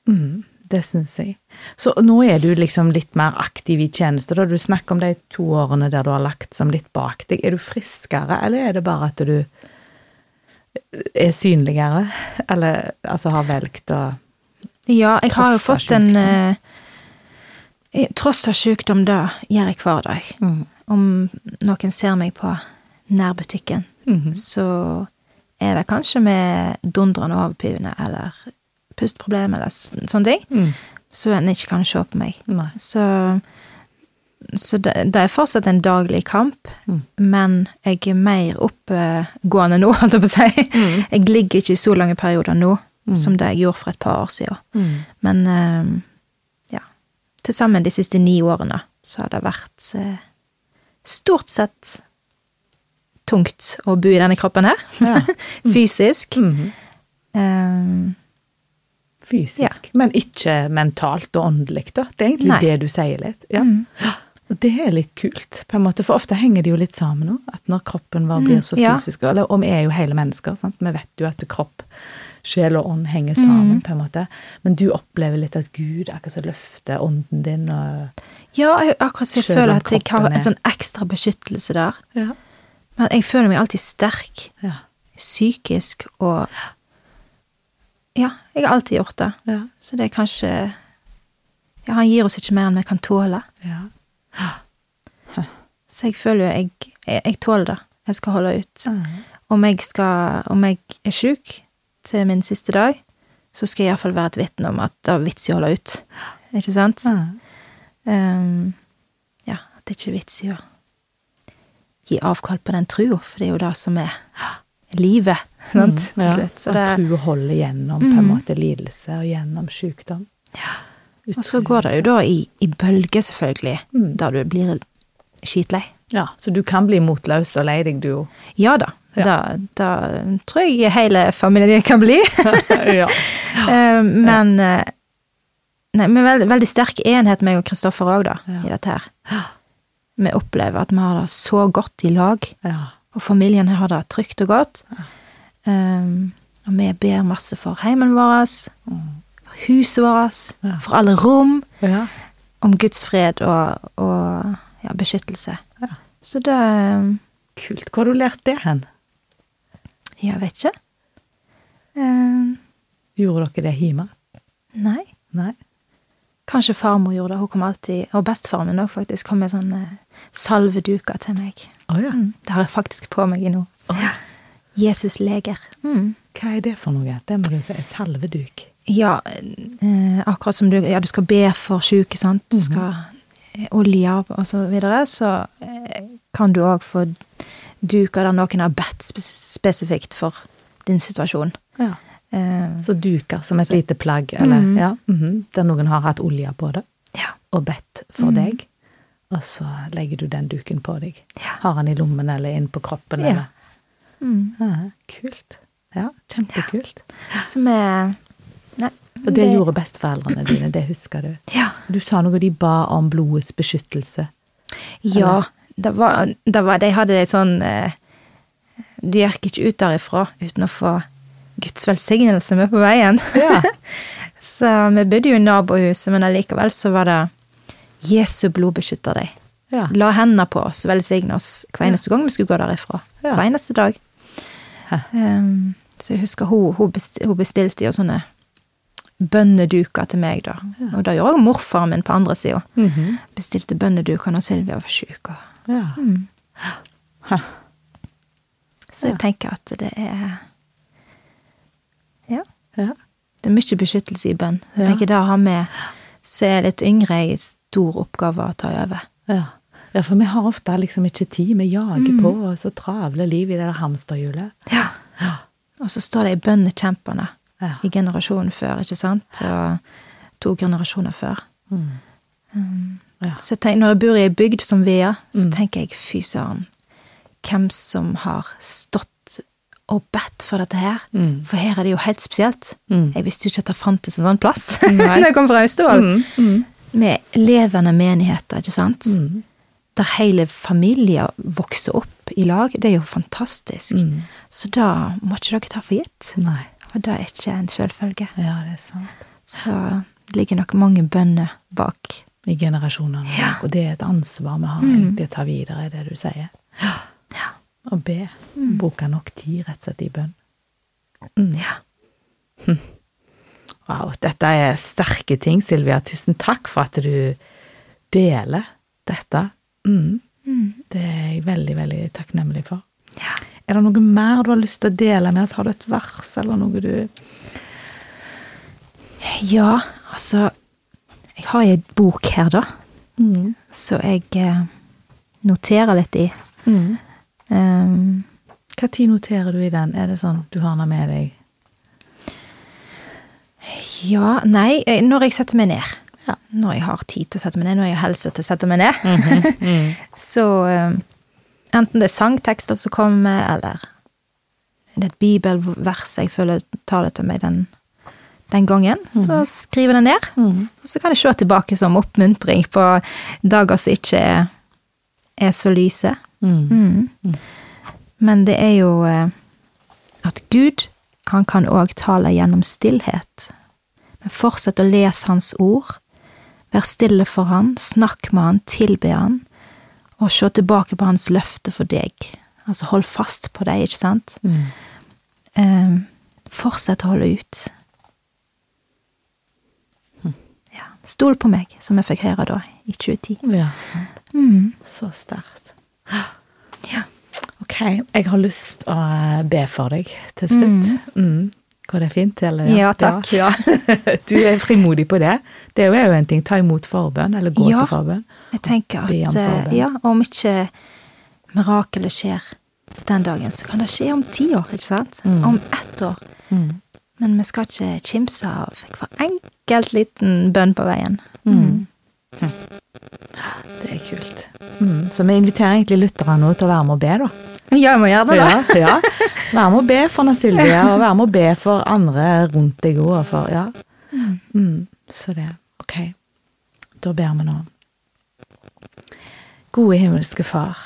Mm, det syns jeg. Så nå er du liksom litt mer aktiv i tjeneste, da. Du snakker om de to årene der du har lagt som litt bak deg. Er du friskere, eller er det bare at du er synligere? Eller altså har valgt å Ja, jeg har jo fått en eh, Tross av sykdom, da gjør jeg hver dag. mm. Om noen ser meg på nærbutikken, Mhm. så er det kanskje med dundrende overpivende eller pustproblemer eller sånne ting, Mm. så en ikke kan se på meg. Nei. Så, så det, det er fortsatt en daglig kamp, Mm. men jeg er mer oppegående nå, <laughs> holdt jeg på å si. Mm. Jeg ligger ikke i så lange perioder nå Mm. som det jeg gjorde for et par år siden. Mm. Men eh, ja, til sammen de siste ni årene så har det vært eh, stort sett tungt å bo i denne kroppen her. Ja. <laughs> Fysisk. Mm -hmm. um, Fysisk, men ikke mentalt og åndelig, da. Det er egentlig Nei. det du sier litt. Ja. Mm. <gasps> Det er litt kult, på en måte, for ofte henger det jo litt sammen nå. At når kroppen vår blir så Mm, ja. fysisk, eller, og vi er jo hele mennesker, sant. Vi vet jo at kropp, sjel og ånd henger sammen, Mm. på en måte. Men du opplever litt at Gud akkurat så løfter ånden din og Ja, jeg, akkurat så jeg føler at jeg har en sånn ekstra beskyttelse der. Ja. Men jeg føler meg alltid sterk, Ja. psykisk og Ja, jeg har alltid gjort det. Ja. Så det er kanskje Ja, han gir oss ikke mer enn vi kan tåle. ja. Så jeg føler jo jeg, jeg, jeg tåler det. Jeg skal holde ut. Om jeg skal Om jeg er sjuk til min siste dag, så skal jeg iallfall være et vitne om at det er vits i å holde ut. Ikke sant? Ehm, ja, at det ikke er vits i å gi avkall på den trua, for det er jo det som er livet, sant, mm, Ja. slutt. Så At det, tro holder gjennom på en Mm. måte lidelse og gjennom sykdom. Ja, og så går det jo da i, i bølger, selvfølgelig, Mm. da du blir skitlei. Ja, så du kan bli motløs og lei deg, du òg. Ja da. Ja. Da, da tror jeg hele familien kan bli. <laughs> ja. <laughs> Eh, men eh, Nei, men veldig, veldig sterk enhet, meg og Kristoffer òg, da, i dette her. Vi opplever at vi har det så godt i lag, ja. og familien har det trygt og godt. Um, og vi ber masse for heimen vår, huset vårt. Ja. for alle rom, ja. om Guds fred og, og ja, beskyttelse. Ja. Så det um, Kult. Hvor har du lært det hen? Jeg vet ikke. Um, Gjorde dere det hjemme? nei. Nei? Kanskje farmor gjorde det. Hun kom alltid, og bestefaren min òg, faktisk, kom med sånne salveduker til meg. Oh, ja. Mm, det har jeg faktisk på meg nå. Oh, ja. Jesus leger. Mm. Hva er det for noe? Det må du si. En salveduk. Ja, eh, akkurat som du Ja, du skal be for syke, sant. Du skal eh, olje og så videre. Så eh, kan du òg få duker der noen har bedt spes- spesifikt for din situasjon. Ja. Eh, Så duker som et Så- lite plagg, eller Mhm. ja. mhm. Der noen har hatt olje på det ja. og bedt for Mhm. deg. Og så legger du den duken på deg. Ja. Har den i lommen eller inn på kroppen, Ja. eller Mm. ja, Kult. Ja, kjempekult. Som er Nei. Og det gjorde besteforeldrene dine, det husker du. Du sa noe de ba om blodets beskyttelse. Ja. Det var, det var, de hadde ei sånn eh, Du gikk ikke ut derifra uten å få Guds velsignelse med på veien. Ja. <laughs> så vi bodde jo i nabohuset, men allikevel så var det Jesu blod beskytter deg. Ja. La hendene på oss, velsigne oss hver eneste gang vi skulle gå derifra. Ja. Hver eneste dag. Um, så jeg husker hun, hun, bestilte, hun bestilte jo sånne bønneduker til meg, da. Og det gjorde også morfaren min på andre sida. Mhm. Bestilte bønneduker når Silvia var sjuk. ja. Så jeg tenker at det er Ja. ja. Det er mye beskyttelse i bønn. Så jeg Ja. tenker det har vi som er litt yngre, en stor oppgave å ta over. Ja. ja, for vi har ofte liksom ikke tid. Vi jager på og så travle liv i det der hamsterhjulet. Ja. Og så står det i bønnekjempene Ja. i generasjonen før, ikke sant? Og to generasjoner før. Mm. Ja. Så jeg tenker, når jeg bor i ei bygd som Vea, så Mm. tenker jeg fy søren, hvem som har stått og bedt for dette her. Mm. For her er det jo helt spesielt. Mm. Jeg visste jo ikke at det fantes en sånn plass <laughs> når jeg kom fra Austevoll. Mm. Mm. Med levende menigheter, ikke sant? Mm. Der hele familier vokser opp i lag. Det er jo fantastisk. Mm. Så da må ikke dere ta for gitt. Nei. Og det er ikke en selvfølge. Ja, det er sant. Så det ligger nok mange bønner bak. I generasjonene. Ja. Og det er et ansvar vi har egentlig å ta videre, det du sier. Ja. Og be. Mm. Bruke nok tid, rett og slett, i bønn. Mm. Ja. Wow, dette er sterke ting, Silvia. Tusen takk for at du deler dette. Mm. Mm. Det er jeg veldig, veldig takknemlig for. ja. Er det noe mer du har lyst til å dele med oss? Har du et vers eller noe du Ja, altså Jeg har ei bok her, da, mm. så jeg eh, noterer litt i. Mm. Um, Hva tid noterer du i den? Er det sånn du har den med deg? ja, nei, eh, når jeg setter meg ned. Ja. Når jeg har tid til å sette meg ned, når jeg har helse til å sette meg ned. <laughs> så um, enten det er sangtekster som kommer, eller det er et bibelvers jeg føler taler til meg den, den gangen, så skriver jeg det ned. Mm. Og så kan jeg se tilbake som oppmuntring på dager som ikke er, er så lyse. Mm. Mm. Men det er jo eh, at Gud, han kan òg tale gjennom stillhet. Men fortsett å lese Hans ord. Vær stille for Han, snakk med Han, tilbe Han, og se tilbake på Hans løfte for deg. Altså hold fast på det, ikke sant? Mm. Eh, fortsett å holde ut. Ja. Stol på meg, som jeg fikk høre da, i 2010. Ja, sånn. Mm. Så sterkt. Ja. Ok, jeg har lyst å be for deg til slutt. Mm. Går det fint? Eller? Ja, takk. Ja. <laughs> Du er frimodig på det. Det er jo en ting. Ta imot forbønn, eller gå Ja. til forbønn. Jeg tenker at eh, ja, om ikke mirakelet skjer den dagen, så kan det skje om ti år, ikke sant? Mm. Om ett år. Mm. Men vi skal ikke kimse av hver enkelt liten bønn på veien. Mm. Det er kult. Mm. Så vi inviterer egentlig lytterne nå til å være med og be, da. Ja, jeg må gjøre det, da. Ja, ja. Være med å be for Anna Silvia, og være med å be for andre rundt deg òg. For, ja. Mm. Så det. Ok. Da ber vi nå. Gode himmelske Far.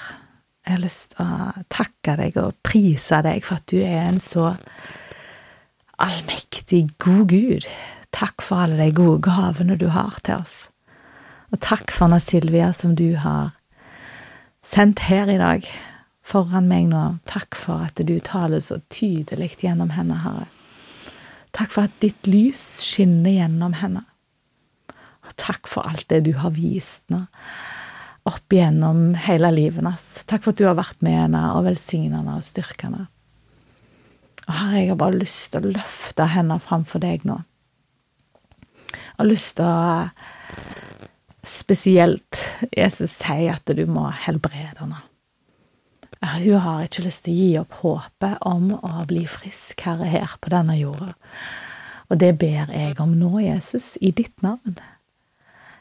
Jeg har lyst til å takke deg og prise deg for at du er en så allmektig god Gud. Takk for alle de gode gavene du har til oss. Og takk for Anna Silvia som du har sendt her i dag foran meg nå. Takk for at du taler så tydelig gjennom henne, Herre. Takk for at ditt lys skinner gjennom henne. Og takk for alt det du har vist nå, opp igjennom hele livet hennes. Takk for at du har vært med henne og velsignet henne og styrket henne. Og Herre, jeg har bare lyst til å løfte henne framfor deg nå. Har lyst til å spesielt Jesus sier at du må helbrede henne. Hun har ikke lyst til å gi opp håpet om å bli frisk, Herre, her på denne jorda. Og det ber jeg om nå, Jesus, i ditt navn.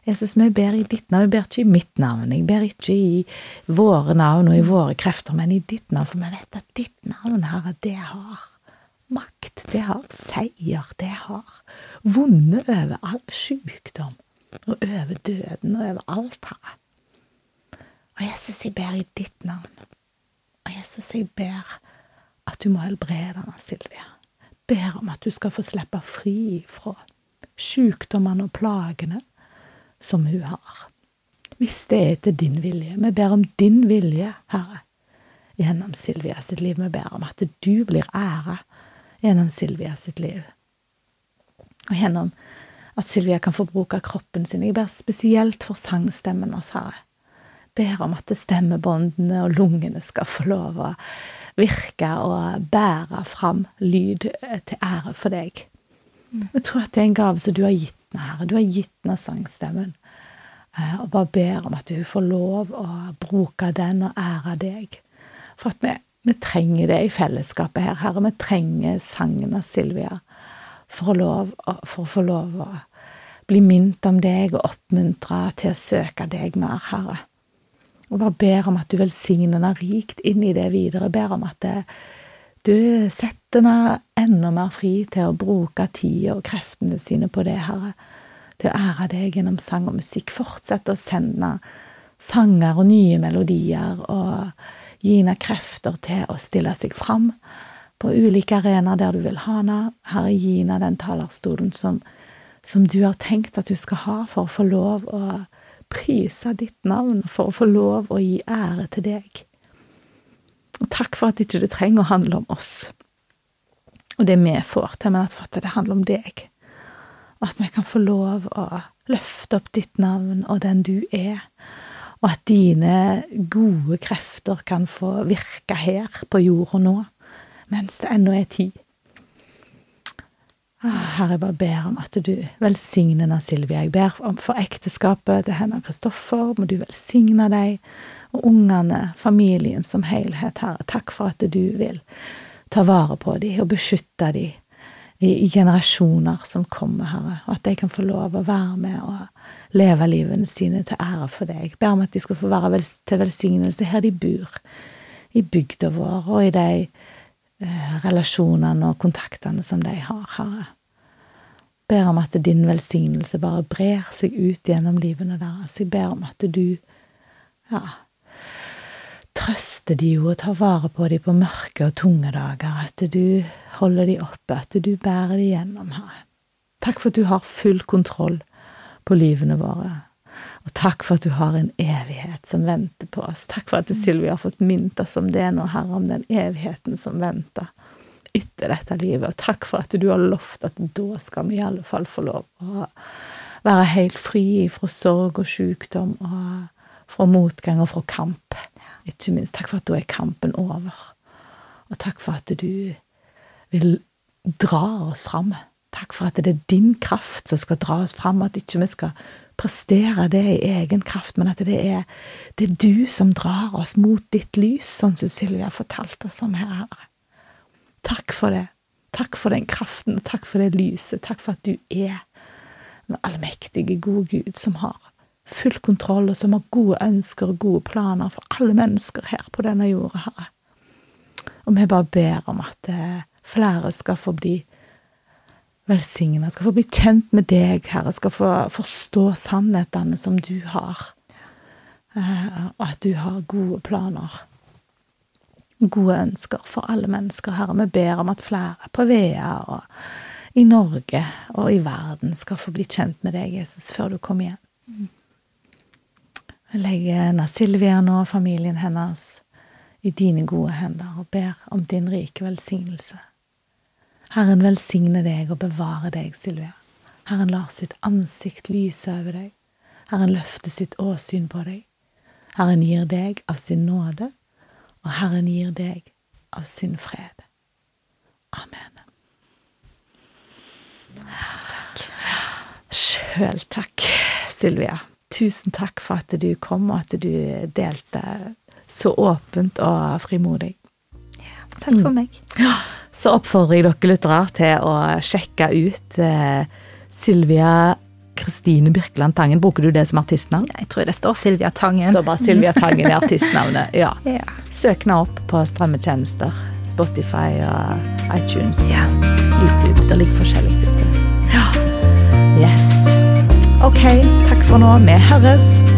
Jesus, vi ber i ditt navn, vi ber ikke i mitt navn, jeg ber ikke i våre navn og i våre krefter, men i ditt navn, for vi vet at ditt navn, Herre, det har makt, det har seier, det har vunnet over all sykdom og over døden og over alt, Herre. Og Jesus, jeg ber i ditt navn. Og Jesus, jeg ber at du må helbrede henne, Silvia. Ber om at du skal få slippe fri fra sykdommene og plagene som hun har. Hvis det er til din vilje. Vi ber om din vilje, Herre, gjennom Silvia sitt liv. Vi ber om at du blir æra gjennom Silvia sitt liv. Og gjennom at Silvia kan få bruke kroppen sin. Jeg ber spesielt for sangstemmen hans, Herre. Ber om at stemmebåndene og lungene skal få lov å virke og bære fram lyd til ære for deg. Jeg tror at det er en gave som du har gitt henne, Herre. Du har gitt henne sangstemmen. Og bare ber om at hun får lov å bruke den og ære deg. For at vi, vi trenger det i fellesskapet her, Herre. Vi trenger sangen av Silvia for lov, for å få lov å bli minnet om deg og oppmuntra til å søke deg mer, Herre. Og bare ber om at du velsigner henne rikt inn i det videre. Ber om at det, du setter henne enda mer fri til å bruke tida og kreftene sine på det, Herre. Til å ære deg gjennom sang og musikk. Fortsett å sende sanger og nye melodier, og gi henne krefter til å stille seg fram på ulike arenaer der du vil ha henne. Herre, gi henne den talerstolen som som du har tenkt at du skal ha for å få lov å prise ditt navn, for å få lov å gi ære til deg. Og takk for at ikke det trenger å handle om oss og det vi får til, men at det handler om deg. Og at vi kan få lov å løfte opp ditt navn og den du er, og at dine gode krefter kan få virke her på jorda nå, mens det ennå er tid. Ah, Herre, jeg bare ber om at du velsigner henne, Silvia. Jeg ber om for ekteskapet til henne og Kristoffer. Må du velsigne dem og ungene, familien som helhet, Herre. Takk for at du vil ta vare på dem og beskytte dem i, generasjoner som kommer, Herre. Og at de kan få lov å være med og leve livene sine til ære for deg. Jeg ber om at de skal få være til velsignelse her de bor, i bygda vår og i de relasjonene og kontaktene som de har, Herre. Ber om at din velsignelse bare brer seg ut gjennom livene deres. Jeg ber om at du, ja, trøster de og tar vare på de på mørke og tunge dager. At du holder de oppe, at du bærer de gjennom, Herre. Takk for at du har full kontroll på livene våre. Og takk for at du har en evighet som venter på oss. Takk for at Silvia har fått minnet oss om det nå, Herre, om den evigheten som venter etter dette livet. Og takk for at du har lovt at da skal vi i alle fall få lov å være helt fri fra sorg og sykdom og fra motgang og fra kamp. Ikke minst takk for at da er kampen over. Og takk for at du vil dra oss fram. Takk for at det er din kraft som skal dra oss fram, at ikke vi skal prestere det i egen kraft, men at det er, det er du som drar oss mot ditt lys, sånn som Silvia fortalte oss om her, Herre. Takk for det. Takk for den kraften, og takk for det lyset. Takk for at du er den allmektige, gode Gud som har full kontroll, og som har gode ønsker og gode planer for alle mennesker her på denne jorda, Herre. Og vi bare ber om at eh, flere skal få bli velsigna, skal få bli kjent med deg, Herre, skal få forstå sannhetene som du har, eh, og at du har gode planer. Gode ønsker for alle mennesker, Herre. Vi ber om at flere på Vea og i Norge og i verden skal få bli kjent med deg, Jesus, før du kommer igjen. Jeg legger Anna nå og familien hennes i dine gode hender og ber om din rike velsignelse. Herren velsigne deg og bevare deg, Silvia. Herren lar sitt ansikt lyse over deg. Herren løfter sitt åsyn på deg. Herren gir deg av sin nåde, og Herren gir deg av sin fred. Amen. Takk. Sjøl takk, Silvia. Tusen takk for at du kom, og at du delte Så åpent og frimodig. Takk for meg. <gasps> Så oppfordrer jeg dere lyttere til å sjekke ut eh, Silvia Kristine Birkeland Tangen. Bruker du det som artistnavn? Jeg tror det står Silvia Tangen. Står bare Silvia Tangen i <laughs> artistnavnet. Ja. Ja. Søk henne opp på strømmetjenester. Spotify og iTunes. Ja. YouTube. Det ligger forskjellig ute. Ja. Yes. Ok, takk for nå. Vi høres.